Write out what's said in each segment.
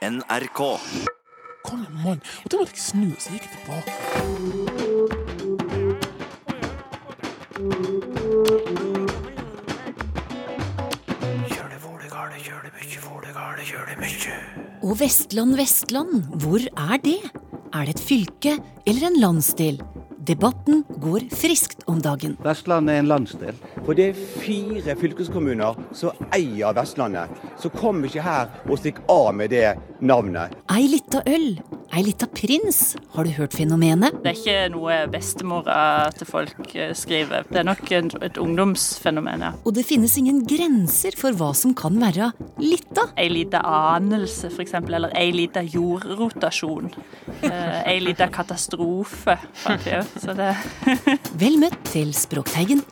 NRK. Kom igjen, mann. Og da måtte jeg snu, så gikk jeg tilbake. Og Vestland, Vestland, hvor er det? Er det et fylke eller en landsdel? Debatten går friskt om dagen. Vestland er en landsdel. For det er fire fylkeskommuner som eier Vestlandet. Så kom ikke her og stikk av med det navnet. Ei lita øl, ei lita prins, har du hørt fenomenet? Det er ikke noe bestemora til folk eh, skriver. Det er nok et ungdomsfenomen, ja. Og det finnes ingen grenser for hva som kan være lita. Ei lita anelse, f.eks., eller ei lita jordrotasjon. Eh, ei lita katastrofe, fant vi òg. Så det Vel møtt til Språkteigen.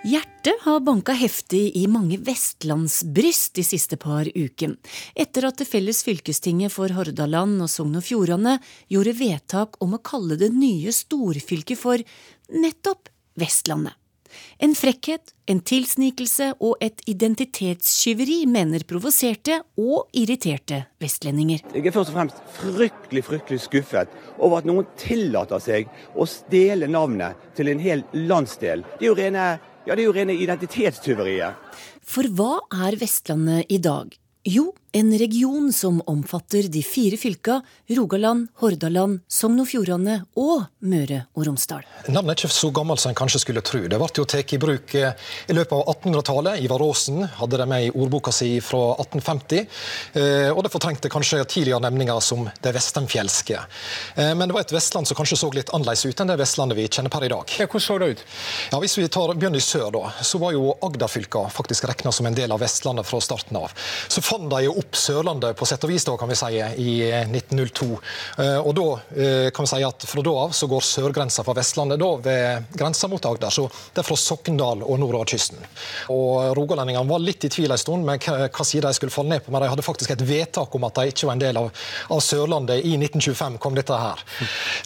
Hjertet har banka heftig i mange vestlandsbryst de siste par ukene, etter at det felles fylkestinget for Hordaland og Sogn og Fjordane gjorde vedtak om å kalle det nye storfylket for nettopp Vestlandet. En frekkhet, en tilsnikelse og et identitetstyveri mener provoserte og irriterte vestlendinger. Jeg er først og fremst fryktelig fryktelig skuffet over at noen tillater seg å stjele navnet til en hel landsdel. Det er jo rene, ja, det er jo rene identitetstyveriet. For hva er Vestlandet i dag? Jo, en region som omfatter de fire fylka Rogaland, Hordaland, Sogn og Fjordane og Møre og Romsdal. Navnet er ikke så gammelt som en kanskje skulle tro. Det ble jo tatt i bruk eh, i løpet av 1800-tallet. Ivar Aasen hadde det med i ordboka si fra 1850. eh, Og det fortrengte kanskje tidligere nevninger som det vestenfjelske. Eh, Men det var et Vestland som kanskje så litt annerledes ut enn det Vestlandet vi kjenner per i dag. Ja, hvordan så det ut? Ja, Hvis vi tar, begynner i sør, da, så var jo Agderfylka faktisk regna som en del av Vestlandet fra starten av. Så fant de jo opp Sørlandet på sett og vis, da, kan vi si, i 1902. Eh, Og da eh, kan vi si at fra da av så går sørgrensa fra Vestlandet da ved grensa mot Agder. Så det er fra Sokndal og nordover kysten. Og rogalendingene var litt i tvil en stund med hva side de skulle falle ned på, men de hadde faktisk et vedtak om at de ikke var en del av, av Sørlandet. I 1925 kom dette her.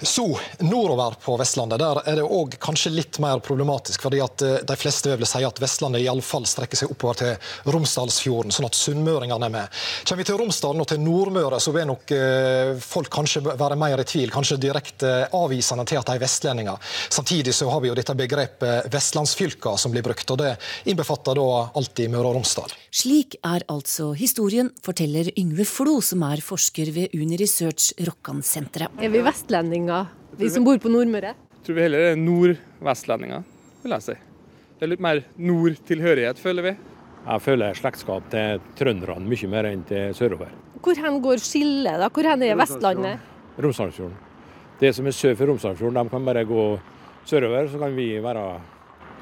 Så nordover på Vestlandet der er det òg kanskje litt mer problematisk, fordi at eh, de fleste vil si at Vestlandet iallfall strekker seg oppover til Romsdalsfjorden, sånn at sunnmøringene er med. Kommer vi til Romsdalen og til Nordmøre, så vil nok eh, folk kanskje være mer i tvil, kanskje direkte avvisende til at de er vestlendinger. Samtidig så har vi jo dette begrepet vestlandsfylka som blir brukt, og det innbefatter da alltid Møre og Romsdal. Slik er altså historien, forteller Yngve Flo, som er forsker ved Uni Research Rokkansenteret. Er vi vestlendinger, vi som bor på Nordmøre? tror vi heller er nordvestlendinger, vil jeg si. Det er litt mer nordtilhørighet, føler vi. Jeg føler slektskap til trønderne mye mer enn til sørover. Hvor hen går skillet, da? Hvor hen er Vestlandet? Romsdalsfjorden. Det som er sør for Romsdalsfjorden, de kan bare gå sørover, så kan vi være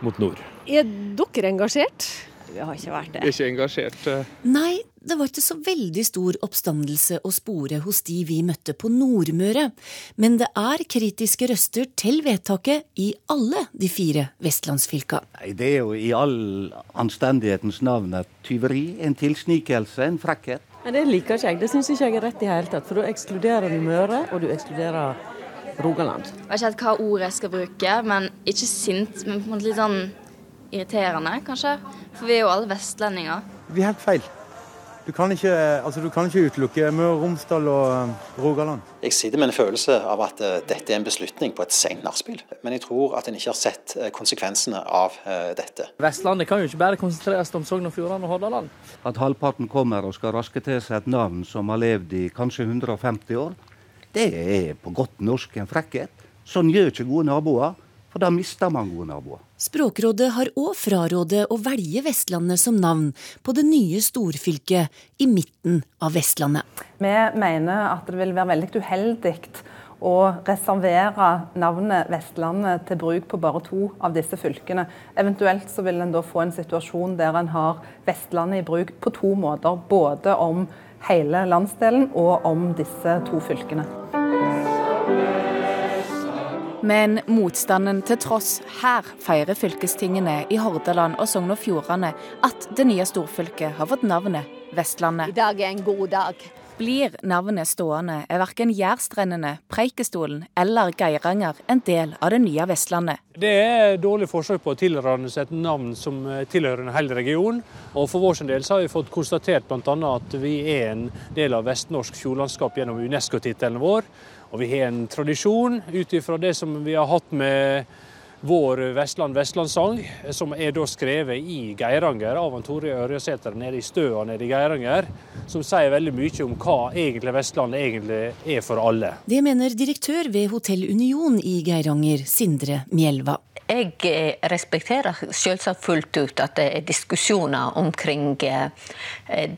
mot nord. Er dere engasjert? Vi har ikke vært er ikke engasjert. eh, Nei, det var ikke så veldig stor oppstandelse å spore hos de vi møtte på Nordmøre, men det er kritiske røster til vedtaket i alle de fire vestlandsfylka. Det er jo i all anstendighetens navn et tyveri, en tilsnikelse, en frekkhet. Men det liker ikke jeg. Det syns ikke jeg er rett i hele tatt. For da ekskluderer du Møre, og du ekskluderer Rogaland. Jeg vet ikke helt hva ordet jeg skal bruke, men ikke sint, men på en måte litt sånn irriterende, kanskje. For vi er jo alle vestlendinger. Vi har helt feil. Du kan ikke, altså, du kan ikke utelukke Møre og Romsdal og eh, Rogaland. Jeg sitter med en følelse av at eh, dette er en beslutning på et sent nachspiel. Men jeg tror at en ikke har sett eh, konsekvensene av dette. Vestlandet kan jo ikke bare konsentreres om Sogn og Fjordane og Hordaland. At halvparten kommer og skal raske til seg et navn som har levd i kanskje 150 år, det er på godt norsk en frekkhet. Sånn gjør ikke gode naboer, for da mister man gode naboer. Språkrådet har òg frarådet å velge Vestlandet som navn på det nye storfylket i midten av Vestlandet. Vi mener at det vil være veldig uheldig å reservere navnet Vestlandet til bruk på bare to av disse fylkene. Eventuelt så vil en da få en situasjon der en har Vestlandet i bruk på to måter. Både om hele landsdelen og om disse to fylkene. Men motstanden til tross, her feirer fylkestingene i Hordaland og Sogn og Fjordane at det nye storfylket har fått navnet Vestlandet. I dag er en god dag. Blir navnet stående, er verken Jærstrendene, Preikestolen eller Geiranger en del av det nye Vestlandet. Det er dårlig forsøk på å tilrane seg et navn som eh, tilhører en hel region. Og For vår del så har vi fått konstatert bl.a. at vi er en del av vestnorsk fjordlandskap gjennom Unesco-tittelen vår. Og vi har en tradisjon ut ifra det som vi har hatt med vår Vestland Vestlandssang, som er da skrevet i Geiranger av Tore Ørjasæter nede i støa nede i Geiranger, som sier veldig mye om hva egentlig Vestlandet egentlig er for alle. Det mener direktør ved Hotell Union i Geiranger, Sindre Mjelva. Jeg eh, respekterer selvsagt fullt ut at det er diskusjoner omkring eh,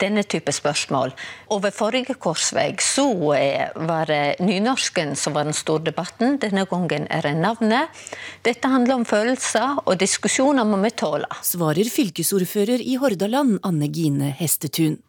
denne type spørsmål. Og Ved forrige korsvei så eh, var det nynorsken som var den store debatten. Denne gangen er det navnet. Dette handler om følelser, og diskusjoner må vi tåle. Svarer fylkesordfører i Hordaland, Anne Gine Hestetun.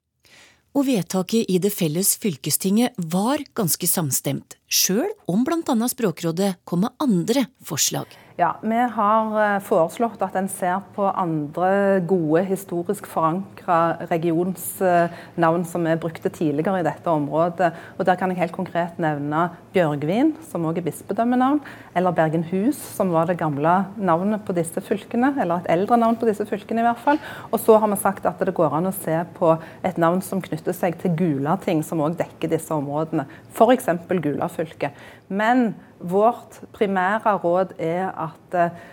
Og vedtaket i det felles fylkestinget var ganske samstemt, sjøl om bl.a. Språkrådet kom med andre forslag. Ja, Vi har eh, foreslått at en ser på andre gode, historisk forankra regionsnavn som er brukte tidligere i dette området. Og Der kan jeg helt konkret nevne Bjørgvin, som også er bispedømmenavn, eller Bergenhus, som var det gamle navnet på disse fylkene, eller et eldre navn på disse fylkene i hvert fall. Og så har vi sagt at det går an å se på et navn som knytter seg til Gulating, som òg dekker disse områdene. F.eks. Gulafylket. Men vårt primære råd er at eh,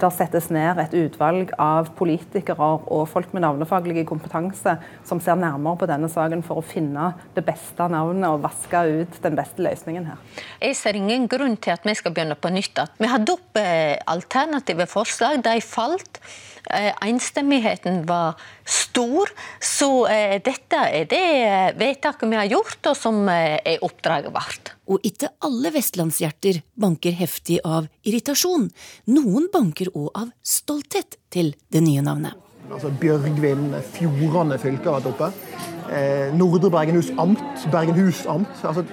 det settes ned et utvalg av politikere og folk med navnefaglig kompetanse som ser nærmere på denne saken for å finne det beste navnet og vaske ut den beste løsningen her. Jeg ser ingen grunn til at vi skal begynne på nytt. Vi hadde opp eh, alternative forslag. De falt. Eh, enstemmigheten var stor. Så eh, dette er det vedtaket vi har gjort, og som eh, er oppdraget vårt. Og ikke alle vestlandshjerter banker heftig av irritasjon. Noen banker òg av stolthet til det nye navnet. Altså Bjørgvin, Fjordane fylke har vært oppe. Eh, Nordre Bergenhus amt, Bergenhus amt. Altså,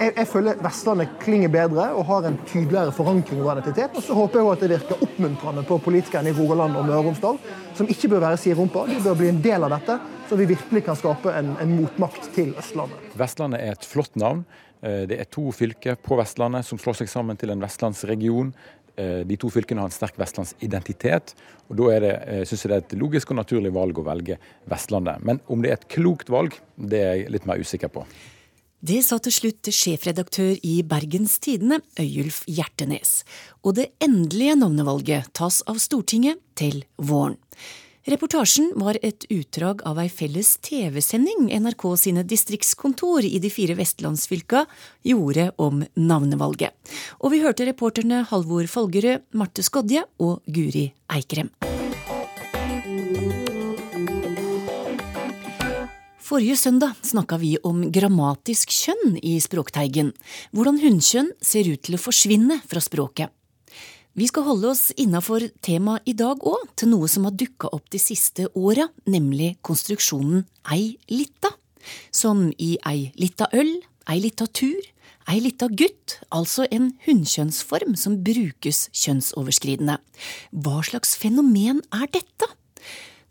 jeg, jeg, føler Vestlandet klinger bedre og har en tydeligere forankring og identitet. Og så håper jeg at det virker oppmuntrende på politikerne i Rogaland og Møre og Romsdal, som ikke bør være siderumpa. De bør bli en del av dette, så vi virkelig kan skape en, en motmakt til Østlandet. Vestlandet er et flott navn. Eh, det er to fylker på Vestlandet som slår seg sammen til en vestlandsregion. Eh, de to fylkene har en sterk vestlandsidentitet. og Da er det, eh, synes jeg det er et logisk og naturlig valg å velge Vestlandet. Men om det er et klokt valg, det er jeg litt mer usikker på. Det sa til slutt sjefredaktør i Bergens Tidende, Øyulf Hjertenes. Og det endelige navnevalget tas av Stortinget til våren. Reportasjen var et utdrag av ei felles TV-sending NRK sine distriktskontor i de fire vestlandsfylka gjorde om navnevalget. Og vi hørte reporterne Halvor Folgerød, Marte Skodje og Guri Eikrem. Forrige søndag snakka vi om grammatisk kjønn i Språkteigen. Hvordan hunnkjønn ser ut til å forsvinne fra språket. Vi skal holde oss innafor temaet i dag òg, til noe som har dukka opp de siste åra, nemlig konstruksjonen ei lita. Som i ei lita øl, ei lita tur, ei lita gutt, altså en hunnkjønnsform som brukes kjønnsoverskridende. Hva slags fenomen er dette?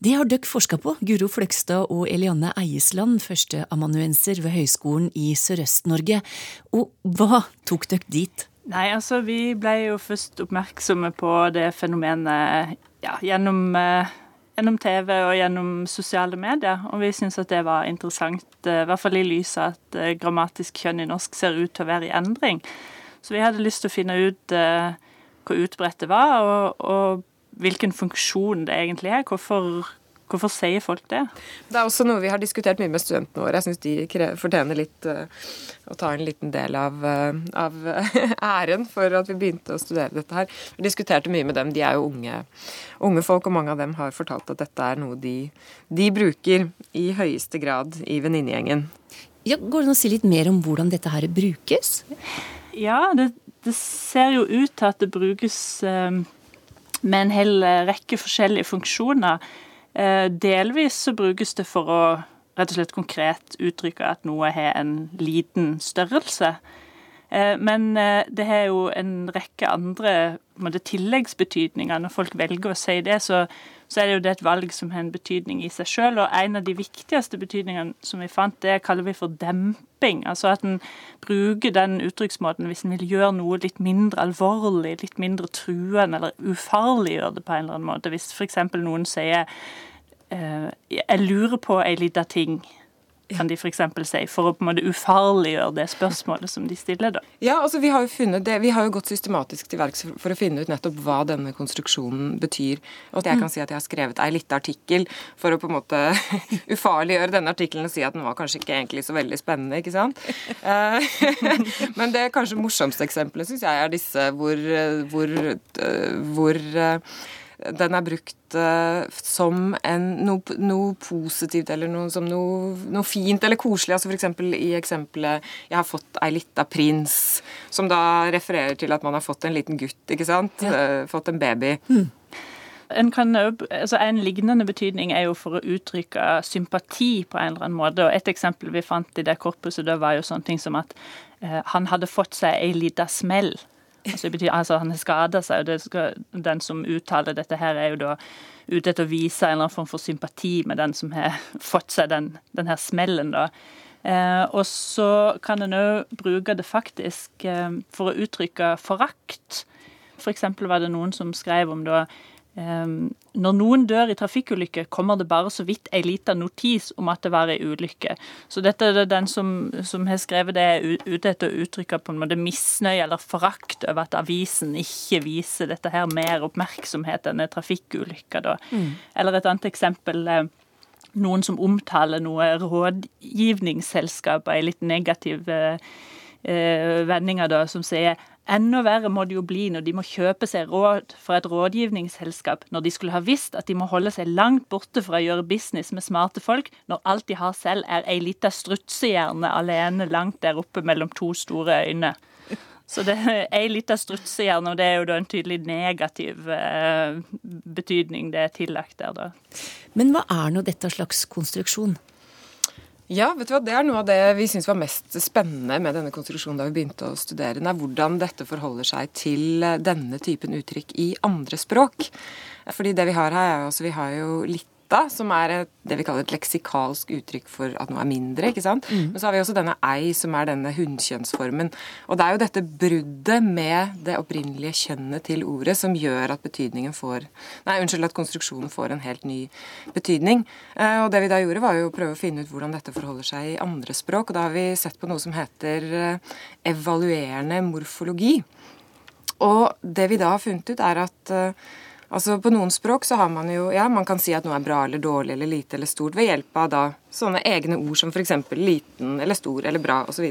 Det har dere forska på, Guro Fløgstad og Elianne Eiesland, førsteamanuenser ved Høgskolen i Sørøst-Norge. Og hva tok dere dit? Nei, altså vi ble jo først oppmerksomme på det fenomenet ja, gjennom, eh, gjennom, TV og gjennom sosiale medier. Og vi syntes at det var interessant, eh, i hvert fall i lys av at eh, grammatisk kjønn i norsk ser ut til å være i endring. Så vi hadde lyst til å finne ut eh, hvor utbredt det var, og, og hvilken funksjon det egentlig er. Hvorfor, hvorfor, sier folk det? Det er også noe vi har diskutert mye med studentene våre. Jeg syns de fortjener litt uh, å ta en liten del av, uh, av æren for at vi begynte å studere dette her. Vi diskuterte mye med dem. De er jo unge, unge folk, og mange av dem har fortalt at dette er noe de, de bruker i høyeste grad i venninnegjengen. Ja, går det an å si litt mer om hvordan dette her brukes? Ja, det, det ser jo ut til at det brukes uh, med en hel eh, rekke forskjellige funksjoner. Eh, delvis så brukes det for å rett og slett konkret uttrykke at noe har en liten størrelse. Eh, men det har jo en rekke andre tilleggsbetydninger. Når folk velger å si det, så, så er det jo det et valg som har en betydning i seg sjøl. Og en av de viktigste betydningene som vi fant, det kaller vi for demping. Altså at en bruker den uttrykksmåten hvis en vil gjøre noe litt mindre alvorlig, litt mindre truende, eller ufarliggjøre det på en eller annen måte. Hvis f.eks. noen sier eh, 'jeg lurer på ei lita ting' kan de f.eks. si, for å på en måte ufarliggjøre det spørsmålet som de stiller, da. Ja, altså vi har jo funnet det, vi har jo gått systematisk til verks for å finne ut nettopp hva denne konstruksjonen betyr. Og at jeg kan mm. si at jeg har skrevet ei lita artikkel for å på en måte ufarliggjøre denne artikkelen og si at den var kanskje ikke egentlig så veldig spennende, ikke sant. Eh, men det kanskje morsomste eksempelet syns jeg er disse hvor, hvor, eh, hvor eh, den er brukt uh, som en, noe, noe, positivt eller noe, som noe, noe, fint eller koselig. altså F.eks. i eksempelet 'Jeg har fått ei lita prins', som da refererer til at man har fått en liten gutt, ikke sant? Ja. Uh, fått en baby. Mm. En, kan, altså en, lignende betydning er jo for å uttrykke sympati på en eller annen måte. og Et eksempel vi fant i det korpuset, det var jo sånne ting som at eh, han hadde fått seg ei lita smell. Altså, betyr, altså han har skada seg, og skal, den som uttaler dette her, er jo da ute etter å vise en eller annen form for sympati med den som har fått seg den, den her smellen, da. Eh, og så kan en òg bruke det faktisk eh, for å uttrykke forakt. For eksempel var det noen som skrev om da når noen dør i trafikkulykke, kommer det bare så vidt ei lita notis om at det var ei ulykke. Så dette er den som, som har skrevet det, er ute etter å uttrykke på en måte misnøye eller forakt over at avisen ikke viser dette her mer oppmerksomhet enn ei trafikkulykke. Da. Mm. Eller et annet eksempel. Eh, noen som omtaler noe rådgivningsselskap i litt negative eh, vendinger, da, som sier Enda verre må det jo bli når de må kjøpe seg råd fra et rådgivningsselskap, når de skulle ha visst at de må holde seg langt borte fra å gjøre business med smarte folk, når alt de har selv er ei lita strutsehjerne alene langt der oppe mellom to store øyne. Så det er ei lita strutsehjerne, og det er jo da en tydelig negativ eh, betydning det er tillagt der, da. Men hva er nå dette slags konstruksjon? Ja, vet du hva, det er noe av det vi syns var mest spennende med denne konstruksjonen da vi begynte å studere den, er hvordan dette forholder seg til denne typen uttrykk i andre språk. Fordi det vi har her, er jo altså vi har jo litt lita, som er et, det vi kaller et leksikalsk uttrykk for at noe er mindre. ikke sant? Mm. Men så har vi også denne ei, som er denne hunnkjønnsformen. Og det er jo dette bruddet med det opprinnelige kjønnet til ordet som gjør at betydningen får Nei, unnskyld, at konstruksjonen får en helt ny betydning. Eh, og det vi da gjorde, var jo å prøve å finne ut hvordan dette forholder seg i andre språk. Og da har vi sett på noe som heter eh, evaluerende morfologi. Og det vi da har funnet ut, er at eh, Altså På noen språk så har man jo Ja, man kan si at noe er bra eller dårlig eller lite eller stort. Ved hjelp av da sånne egne ord som f.eks. liten eller stor eller bra osv.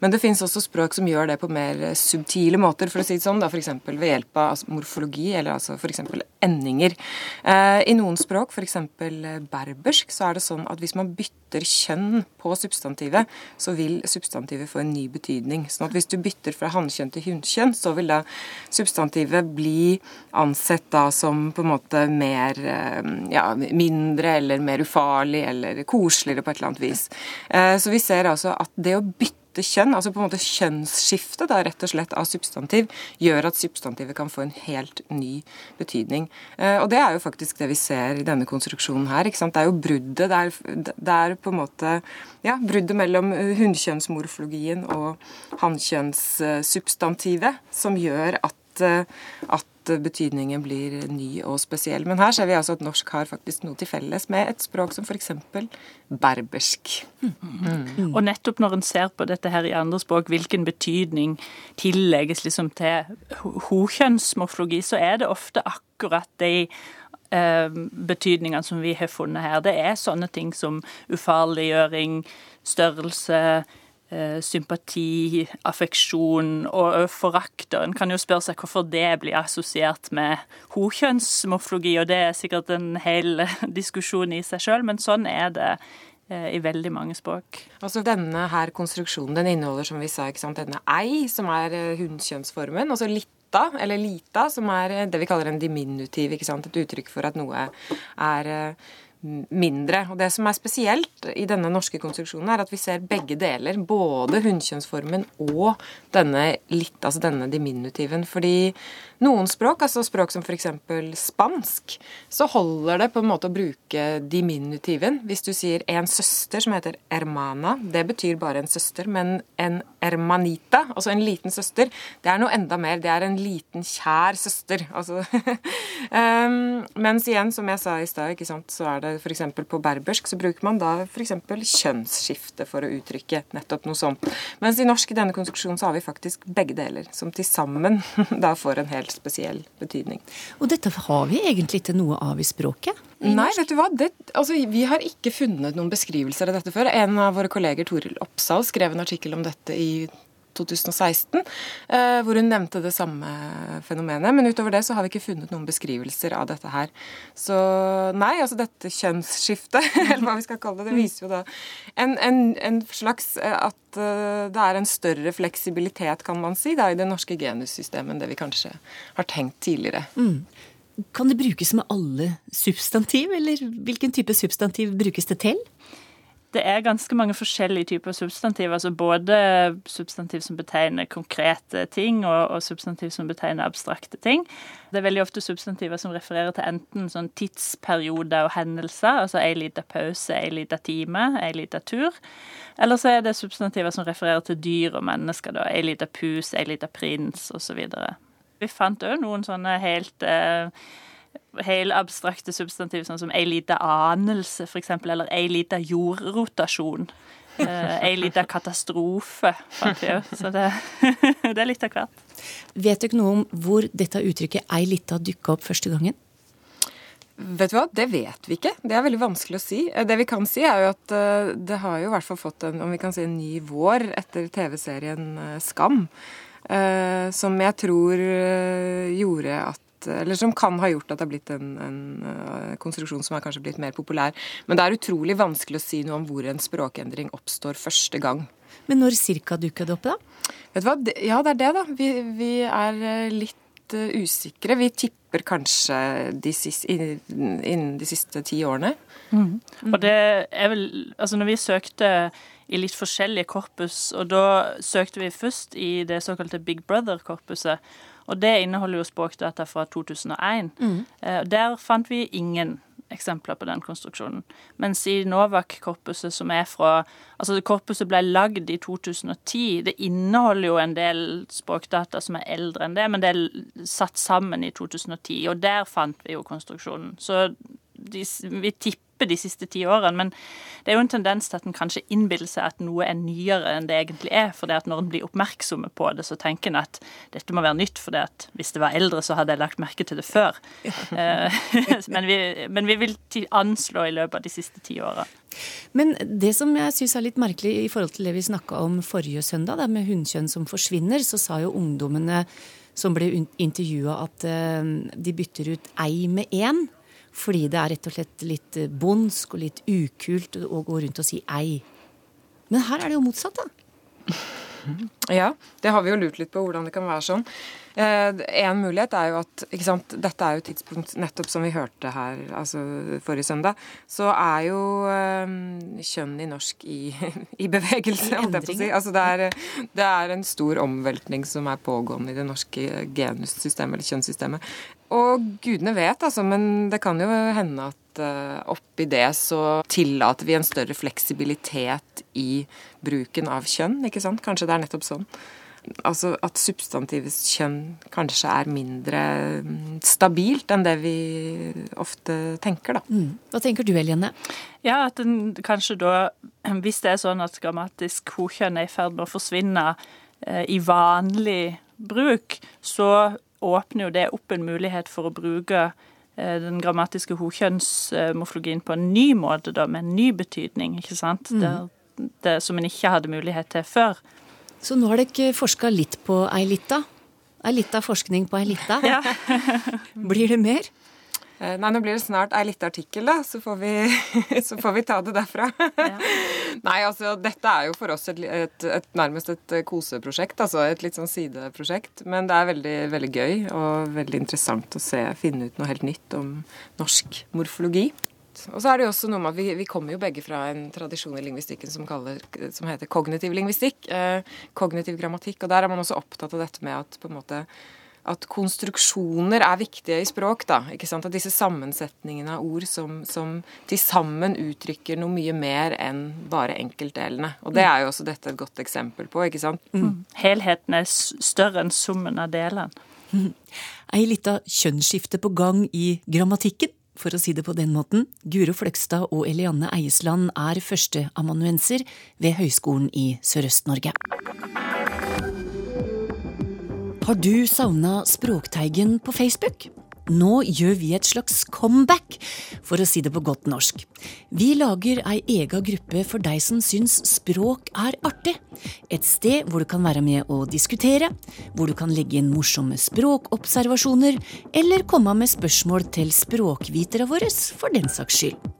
Men det fins også språk som gjør det på mer subtile måter, for å si det sånn. F.eks. ved hjelp av altså, morfologi, eller altså f.eks. endinger. Eh, I noen språk, f.eks. berbersk, så er det sånn at hvis man bytter kjønn på substantivet, så vil substantivet få en ny betydning. Sånn at hvis du bytter fra hannkjønn til hunnkjønn, så vil da substantivet bli ansett da som på en måte mer eh, ja, mindre eller mer ufarlig eller koselig koseligere på et eller annet vis. Eh, så vi ser altså at det å bytte kjønn, altså på en måte kjønnsskifte da, rett og slett av substantiv, gjør at substantivet kan få en helt ny betydning. Eh, og det er jo faktisk det vi ser i denne konstruksjonen her. ikke sant? Det er jo bruddet. Det er, det er på en måte ja, bruddet mellom hunnkjønnsmorfologien og hannkjønnssubstantivet som gjør at, eh, at betydningen blir ny og spesiell. Men her ser vi altså at norsk har faktisk noe til felles med et språk som f.eks. berbersk. Mm. Mm. Og nettopp når en ser på dette her i andre språk, hvilken betydning tillegges liksom til hokjønnsmorfologi, så er det ofte akkurat de eh, betydningene som vi har funnet her. Det er sånne ting som ufarliggjøring, størrelse, sympati, affeksjon og forakt. En kan jo spørre seg hvorfor det blir assosiert med hokjønnsmorfologi, og det er sikkert en hel diskusjon i seg sjøl, men sånn er det eh, i veldig mange språk. Altså Denne her konstruksjonen den inneholder som vi sa, ikke sant, denne ei, som er eh, hunnkjønnsformen. og så litta, eller lita, som er det vi kaller en diminutiv. ikke sant, Et uttrykk for at noe er mindre. Og Det som er spesielt i denne norske konstruksjonen, er at vi ser begge deler. Både hunnkjønnsformen og denne, litt, altså denne diminutiven. Fordi noen språk, altså språk som f.eks. spansk, så holder det på en måte å bruke diminutiven. Hvis du sier en søster som heter hermana, det betyr bare en søster. Men en hermanita, altså en liten søster, det er noe enda mer. Det er en liten, kjær søster. Altså, um, mens igjen, som jeg sa i stad, så er det f.eks. på berbersk så bruker man da f.eks. kjønnsskifte for å uttrykke nettopp noe sånt. Mens i norsk i denne konstruksjonen så har vi faktisk begge deler, som til sammen da får en helt spesiell betydning. Og dette har vi egentlig ikke noe av i språket? Nei, vet du hva? Det, altså, vi har ikke funnet noen beskrivelser av dette før. En av våre kolleger, Toril Oppsal, skrev en artikkel om dette i 2016, eh, hvor hun nevnte det samme fenomenet. Men utover det så har vi ikke funnet noen beskrivelser av dette her. Så nei, altså dette kjønnsskiftet, eller hva vi skal kalle det, det viser jo da en, en, en slags eh, at eh, det er en større fleksibilitet, kan man si, da, i det norske genussystemet enn det vi kanskje har tenkt tidligere. Mm. Kan det brukes med alle substantiv, eller hvilken type substantiv brukes det til? Det er ganske mange forskjellige typer substantiv. altså Både substantiv som betegner konkrete ting, og, og, substantiv som betegner abstrakte ting. Det er veldig ofte substantiver som refererer til enten sånn tidsperioder og hendelser, altså ei lita pause, ei lita time, ei lita tur. Eller så er det substantiver som refererer til dyr og mennesker, da. Ei lita pus, ei lita prins, osv. Vi fant òg noen sånne helt eh, abstrakte substantiv, sånn som ei lita anelse, f.eks., eller ei lita jordrotasjon. Eh, ei lita katastrofe, fant vi òg. Så det, det, er litt av hvert. Vet dere noe om hvor dette uttrykket 'ei lita' dukka opp første gangen? Vet du hva, Det vet vi ikke. Det er veldig vanskelig å si. Eh, det vi kan si, er jo at eh, det har jo i hvert fall fått en, om vi kan si, en ny vår etter TV-serien Skam. Som jeg tror gjorde at eller som kan ha gjort at det har blitt en, en, eh, konstruksjon som er kanskje blitt mer populær. Men det er utrolig vanskelig å si noe om hvor en språkendring oppstår første gang. Men når cirka dukket det opp, da? Vet du hva? Ja, det er det, da. Vi, vi er eh, litt uh, usikre. Vi tipper kanskje de siste, innen de siste ti årene. Mm. Og det er vel Altså, når vi søkte i litt forskjellige korpus, og da søkte vi først i det såkalte Big Brother-korpuset. Og det inneholder jo språkdata fra 2001. Mm. Eh, der fant vi ingen eksempler på den konstruksjonen. Mens i Novak-korpuset, som er fra Altså, korpuset ble lagd i 2010. Det inneholder jo en del språkdata som er eldre enn det, men det er satt sammen i 2010. Og der fant vi jo konstruksjonen. Så de, vi tipper de siste ti årene. Men det er jo en tendens til at en kanskje innbiller seg at noe er nyere enn det egentlig er. For det at når en blir oppmerksomme på det, så tenker en at dette må være nytt. For det at hvis det var eldre, så hadde jeg lagt merke til det før. Eh, men, vi, men, vi, vil anslå i løpet av de siste ti åra. Men det som jeg syns er litt merkelig i forhold til det vi snakka om forrige søndag, det med hunnkjønn som forsvinner, så sa jo ungdommene som ble intervjua at eh, de bytter ut ei med én. Fordi det er rett og slett litt eh, bondsk og litt ukult å gå rundt og si ei. Men her er det jo motsatt, da. Ja, det har vi jo lurt litt på hvordan det kan være sånn. Eh, en mulighet er jo at sant, Dette er jo et tidspunkt nettopp som vi hørte her altså forrige søndag. Så er jo um, kjønn i norsk i, i bevegelse. Si. Altså det, er, det er en stor omveltning som er pågående i det norske genussystemet, eller kjønnssystemet. Og gudene vet, altså, men det kan jo hende at uh, oppi det så tillater vi en større fleksibilitet i bruken av kjønn, ikke sant? Kanskje det er nettopp sånn. Altså at substantivets kjønn kanskje er mindre mm, stabilt enn det vi ofte tenker, da. Mm. Hva tenker du, Eliane? Ja, at den kanskje da, hvis det er sånn at grammatisk hokjønn er i ferd med å forsvinne eh, i vanlig bruk, så åpner jo det opp en mulighet for å bruke eh, den grammatiske hokjønnsmorfologien på en ny måte, da, med en ny betydning, ikke sant? Mm. Det, det, som en ikke hadde mulighet til før. Så nå har dere forska litt på ei lita? Ei lita forskning på ei lita? Ja. Blir det mer? Eh, nei, nå blir det snart ei lita artikkel, da, så får, vi, så får vi ta det derfra. Ja. Nei, altså dette er jo for oss et, et, et, nærmest et koseprosjekt, altså et litt sånn sideprosjekt. Men det er veldig, veldig gøy og veldig interessant å se, finne ut noe helt nytt om norsk morfologi. Absolutt. Og så er det jo også noe med at vi, vi kommer jo begge fra en tradisjon i lingvistikken som, kaller, som heter kognitiv lingvistikk. Eh, kognitiv grammatikk. Og der er man også opptatt av dette med at på en måte at konstruksjoner er viktige i språk. da, ikke sant? At disse sammensetningene av ord som, som til sammen uttrykker noe mye mer enn bare enkeltdelene. Og det er jo også dette et godt eksempel på. ikke sant? Mm. Helheten er større enn summen av delene. Ei lita kjønnsskifte på gang i grammatikken, for å si det på den måten. Guro Fløgstad og Elianne Eiesland er førsteamanuenser ved Høgskolen i Sørøst-Norge. Har du savna Språkteigen på Facebook? Nå gjør vi et slags comeback, for å si det på godt norsk. Vi lager ei ega gruppe for deg som syns språk er artig. Et sted hvor du kan være med å diskutere, hvor du kan legge inn morsomme språkobservasjoner, eller komme med spørsmål til språkvitere våre, for den saks skyld.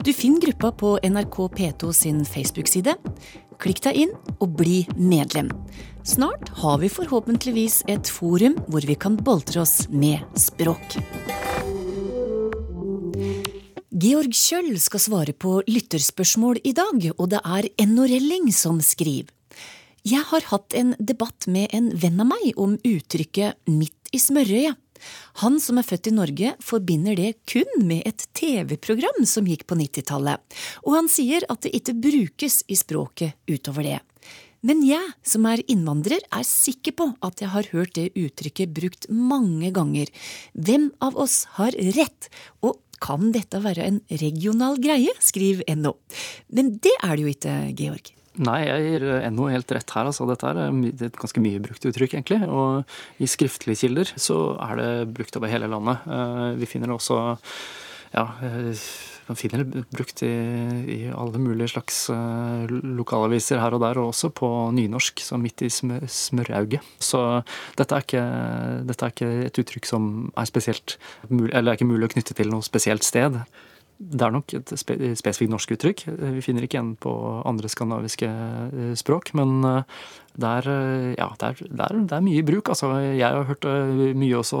Du finner gruppa på NRK P2 sin Facebook-side. Klikk deg inn og bli medlem. Snart har vi forhåpentligvis et forum hvor vi kan boltre oss med språk. Georg Kjøll skal svare på lytterspørsmål i dag, og det er Enno Relling som skriver. Jeg har hatt en debatt med en venn av meg om uttrykket midt i smørøyet. Han som er født i Norge, forbinder det kun med et TV-program som gikk på 90-tallet, og han sier at det ikke brukes i språket utover det. Men jeg, som er innvandrer, er sikker på at jeg har hørt det uttrykket brukt mange ganger. Hvem av oss har rett? Og kan dette være en regional greie, skriver NO. Men det er det jo ikke, Georg. Nei, jeg gir NO helt rett her. altså Dette er et ganske mye brukt uttrykk, egentlig. Og i skriftlige kilder så er det brukt over hele landet. Eh, vi finner det også ja, eh, man finner det brukt i, i, alle mulige slags lokalaviser her og der, og også på nynorsk, så midt i smør, smørauget. Så dette er, ikke, dette er, ikke, et uttrykk som er spesielt eller er ikke mulig å knytte til noe spesielt sted. Det er nok et spe, spesifikt norsk uttrykk. Vi finner ikke igjen på andre skandinaviske eh, språk. Men det er, ja, det er, det er, mye i bruk. Altså, jeg har hørt mye også,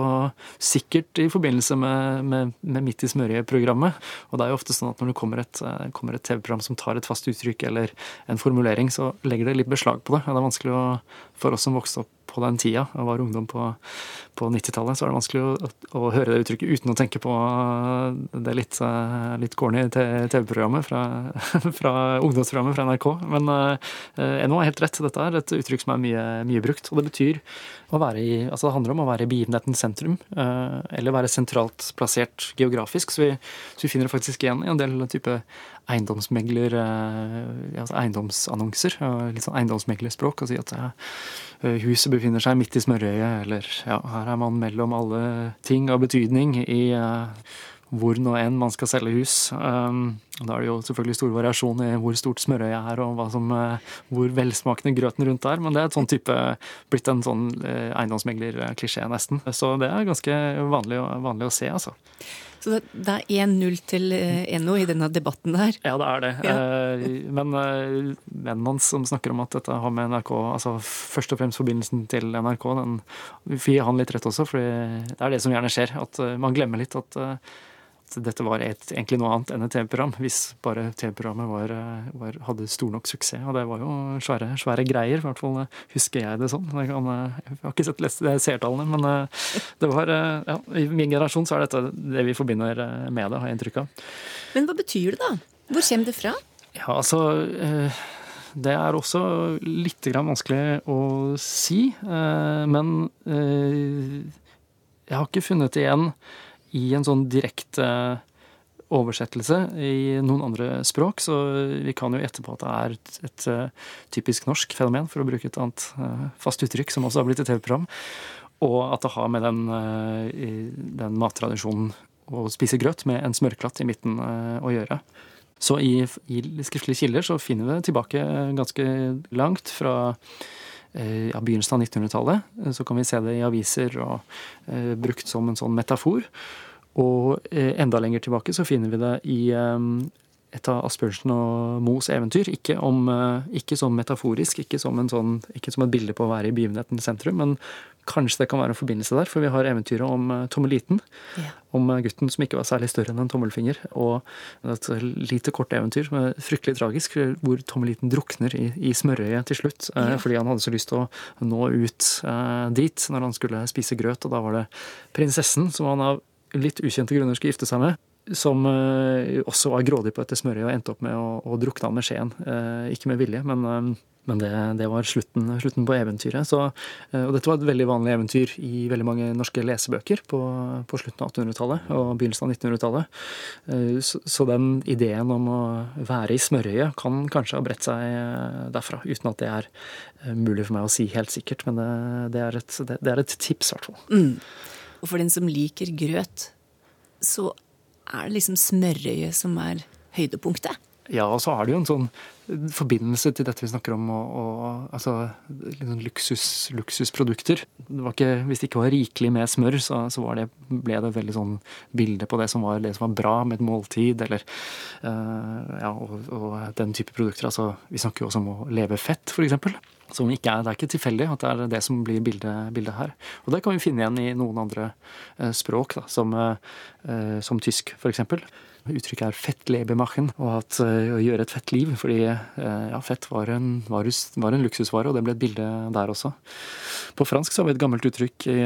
sikkert i forbindelse med, med, med Midt i smørje-programmet. Og det er jo ofte sånn at når det kommer et, kommer et TV-program som tar et fast uttrykk eller en formulering, så legger det litt beslag på det. Det er vanskelig å, for oss som vokste opp på den tida og var ungdom på, på 90-tallet, så er det vanskelig å, å, høre det uttrykket uten å tenke på det litt, litt corny TV-programmet fra, fra, ungdomsprogrammet fra NRK. Men eh, NO har helt rett. Dette er et uttrykk som er mye, mye brukt. Og det betyr å være i Altså det handler om å være i begivenhetens sentrum, eh, eller være sentralt plassert geografisk. Så vi, så vi finner det faktisk igjen i en del type eiendomsmegler, eh, altså eiendomsannonser. Litt sånn eiendomsmeglerspråk. Og si at eh, huset befinner seg midt i smørøyet, eller ja, her er man mellom alle ting av betydning i hvor nå enn man skal selge hus. Um, da er det jo selvfølgelig stor variasjon i hvor stort smørøyet er og som, hvor velsmakende grøten rundt er, men det er et sånn type, blitt en sånn eiendomsmeglerklisjé, nesten. Så det er ganske vanlig, vanlig å se, altså. Så det er 1-0 til NO i denne debatten der? Ja, det er det. Ja. Men vennen hans som snakker om at dette har med NRK altså Først og fremst forbindelsen til NRK, den får han litt rett også, for det er det som gjerne skjer. At man glemmer litt at dette var et, egentlig noe annet enn et TV-program, hvis bare TV-programmet var, var, hadde stor nok suksess. Og det var jo svære, svære greier, i hvert fall husker jeg det sånn. Jeg, kan, jeg har ikke sett lest seertallene, men det var ja, I min generasjon så er dette det vi forbinder med det, har jeg inntrykk av. Men hva betyr det, da? Hvor kommer det fra? Ja, altså det er også litt vanskelig å si. Men jeg har ikke funnet igjen i en sånn direkte oversettelse i noen andre språk, så vi kan jo gjette på at det er et, eh, typisk norsk fenomen, for å bruke et annet uh, fast uttrykk som også har blitt et TV-program, og at det har med den, uh, den mattradisjonen å spise grøt med en smørklatt i midten uh, å gjøre. Så i, i skriftlige kilder så finner vi det tilbake ganske langt fra ja, begynnelsen av 1900-tallet. Så kan vi se det i aviser og eh, brukt som en sånn metafor. Og eh, enda lenger tilbake så finner vi det i eh, et av Asbjørnsen og Moes eventyr. Ikke, om, ikke som metaforisk, ikke som, sånn, ikke som, et bilde på å være i begivenhetens sentrum, men kanskje det kan være en forbindelse der. For vi har eventyret om Tommeliten. Ja. Om gutten som ikke var særlig større enn en tommelfinger. Og et lite, kort eventyr som er fryktelig tragisk, hvor Tommeliten drukner i, i smørøyet til slutt. Ja. Fordi han hadde så lyst til å nå ut dit når han skulle spise grøt. Og da var det prinsessen som han av litt ukjente grunner skulle gifte seg med som uh, også var grådig på dette smøret og endte opp med å, å drukne med skjeen. Uh, ikke med vilje, men, uh, men det, det, var slutten, slutten på eventyret. Så, og dette var et veldig vanlig eventyr i veldig mange norske lesebøker på, på slutten av 1800-tallet og begynnelsen av 1900-tallet. Så, så, den ideen om å være i smørøyet kan kanskje ha bredt seg derfra, uten at det er mulig for meg å si helt sikkert. Men det, det, er, et, det er, et, tips, i hvert fall. Mm. Og for den som liker grøt, så er det liksom smørøyet som er høydepunktet. Ja, og så er det jo en sånn forbindelse til dette vi snakker om, og, og altså liksom luksus, luksusprodukter. Det ikke, hvis det ikke var rikelig med smør, så, så det, ble det veldig sånn bilde på det som var, det som var bra med et måltid, eller uh, ja, og, og, den type produkter. Altså, vi snakker jo også om å leve fett, f.eks. Som ikke er, det er ikke tilfeldig at det er det som blir bildet, bildet her. Og det kan vi finne igjen i noen andre uh, språk, da, som, eh, som tysk f.eks. Uttrykket er 'fettlebermachen', og at å gjøre et fett liv. Fordi ja, fett var en, var, var en, luksusvare, og det ble et bilde der også. På fransk så har vi et gammelt uttrykk i,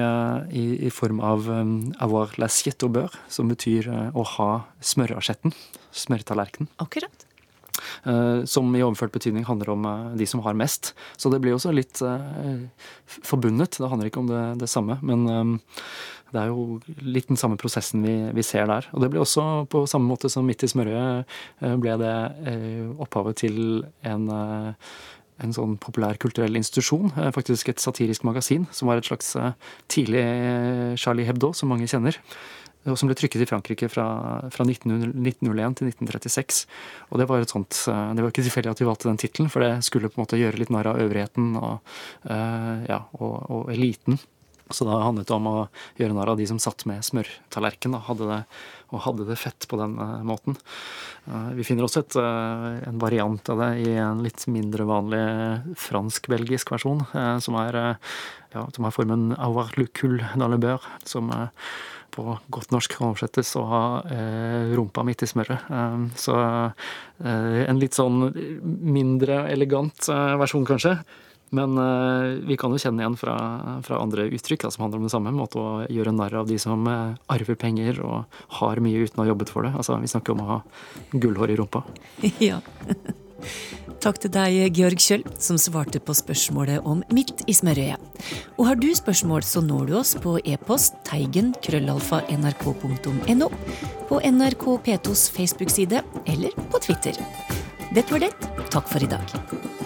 i, i form av um, 'avoir l'assiette au beurre', som betyr å ha smørasjetten. Smørtallerkenen. Akkurat. Eh, som i overført betydning handler om eh, de som har mest. Så det blir også litt eh, forbundet. Det handler ikke om det, det samme. Men det er jo litt den samme prosessen vi, vi, ser der. Og det ble også på samme måte som Midt i smørøyet ble det opphavet til en en sånn populær kulturell institusjon, faktisk et satirisk magasin, som var et slags tidlig Charlie Hebdo, som mange kjenner og som ble trykket i Frankrike fra, fra 1901 til 1936. Og det var et sånt, eh, det var ikke tilfeldig at vi valgte den tittelen, for det skulle på en måte gjøre litt narr av øvrigheten og, uh, ja, og, og, eliten. Så da handlet det om å gjøre narr av de som satt med smørtallerken og hadde det, og hadde det fett på den uh, måten. Uh, vi finner også et, en variant av det i en litt mindre vanlig fransk-belgisk versjon, som er, ja, formen avoir le cul dans le beurre, som på godt norsk kan oversettes å ha eh, rumpa midt i smøret. Eh, så eh, en litt sånn mindre elegant eh, versjon, kanskje. Men eh, vi kan jo kjenne igjen fra, fra andre uttrykk da, som handler om det samme. Måte å gjøre narr av de som eh, arver penger og har mye uten å ha jobbet for det. Altså, Vi snakker om å ha gullhår i rumpa. ja. Takk til deg, Georg Kjøll, som svarte på spørsmålet om Midt i smørøyet. Og har du spørsmål, så når du oss på e-post teigen nrk.no, på NRK P2s Facebook-side eller på Twitter. Dette var det. Takk for i dag.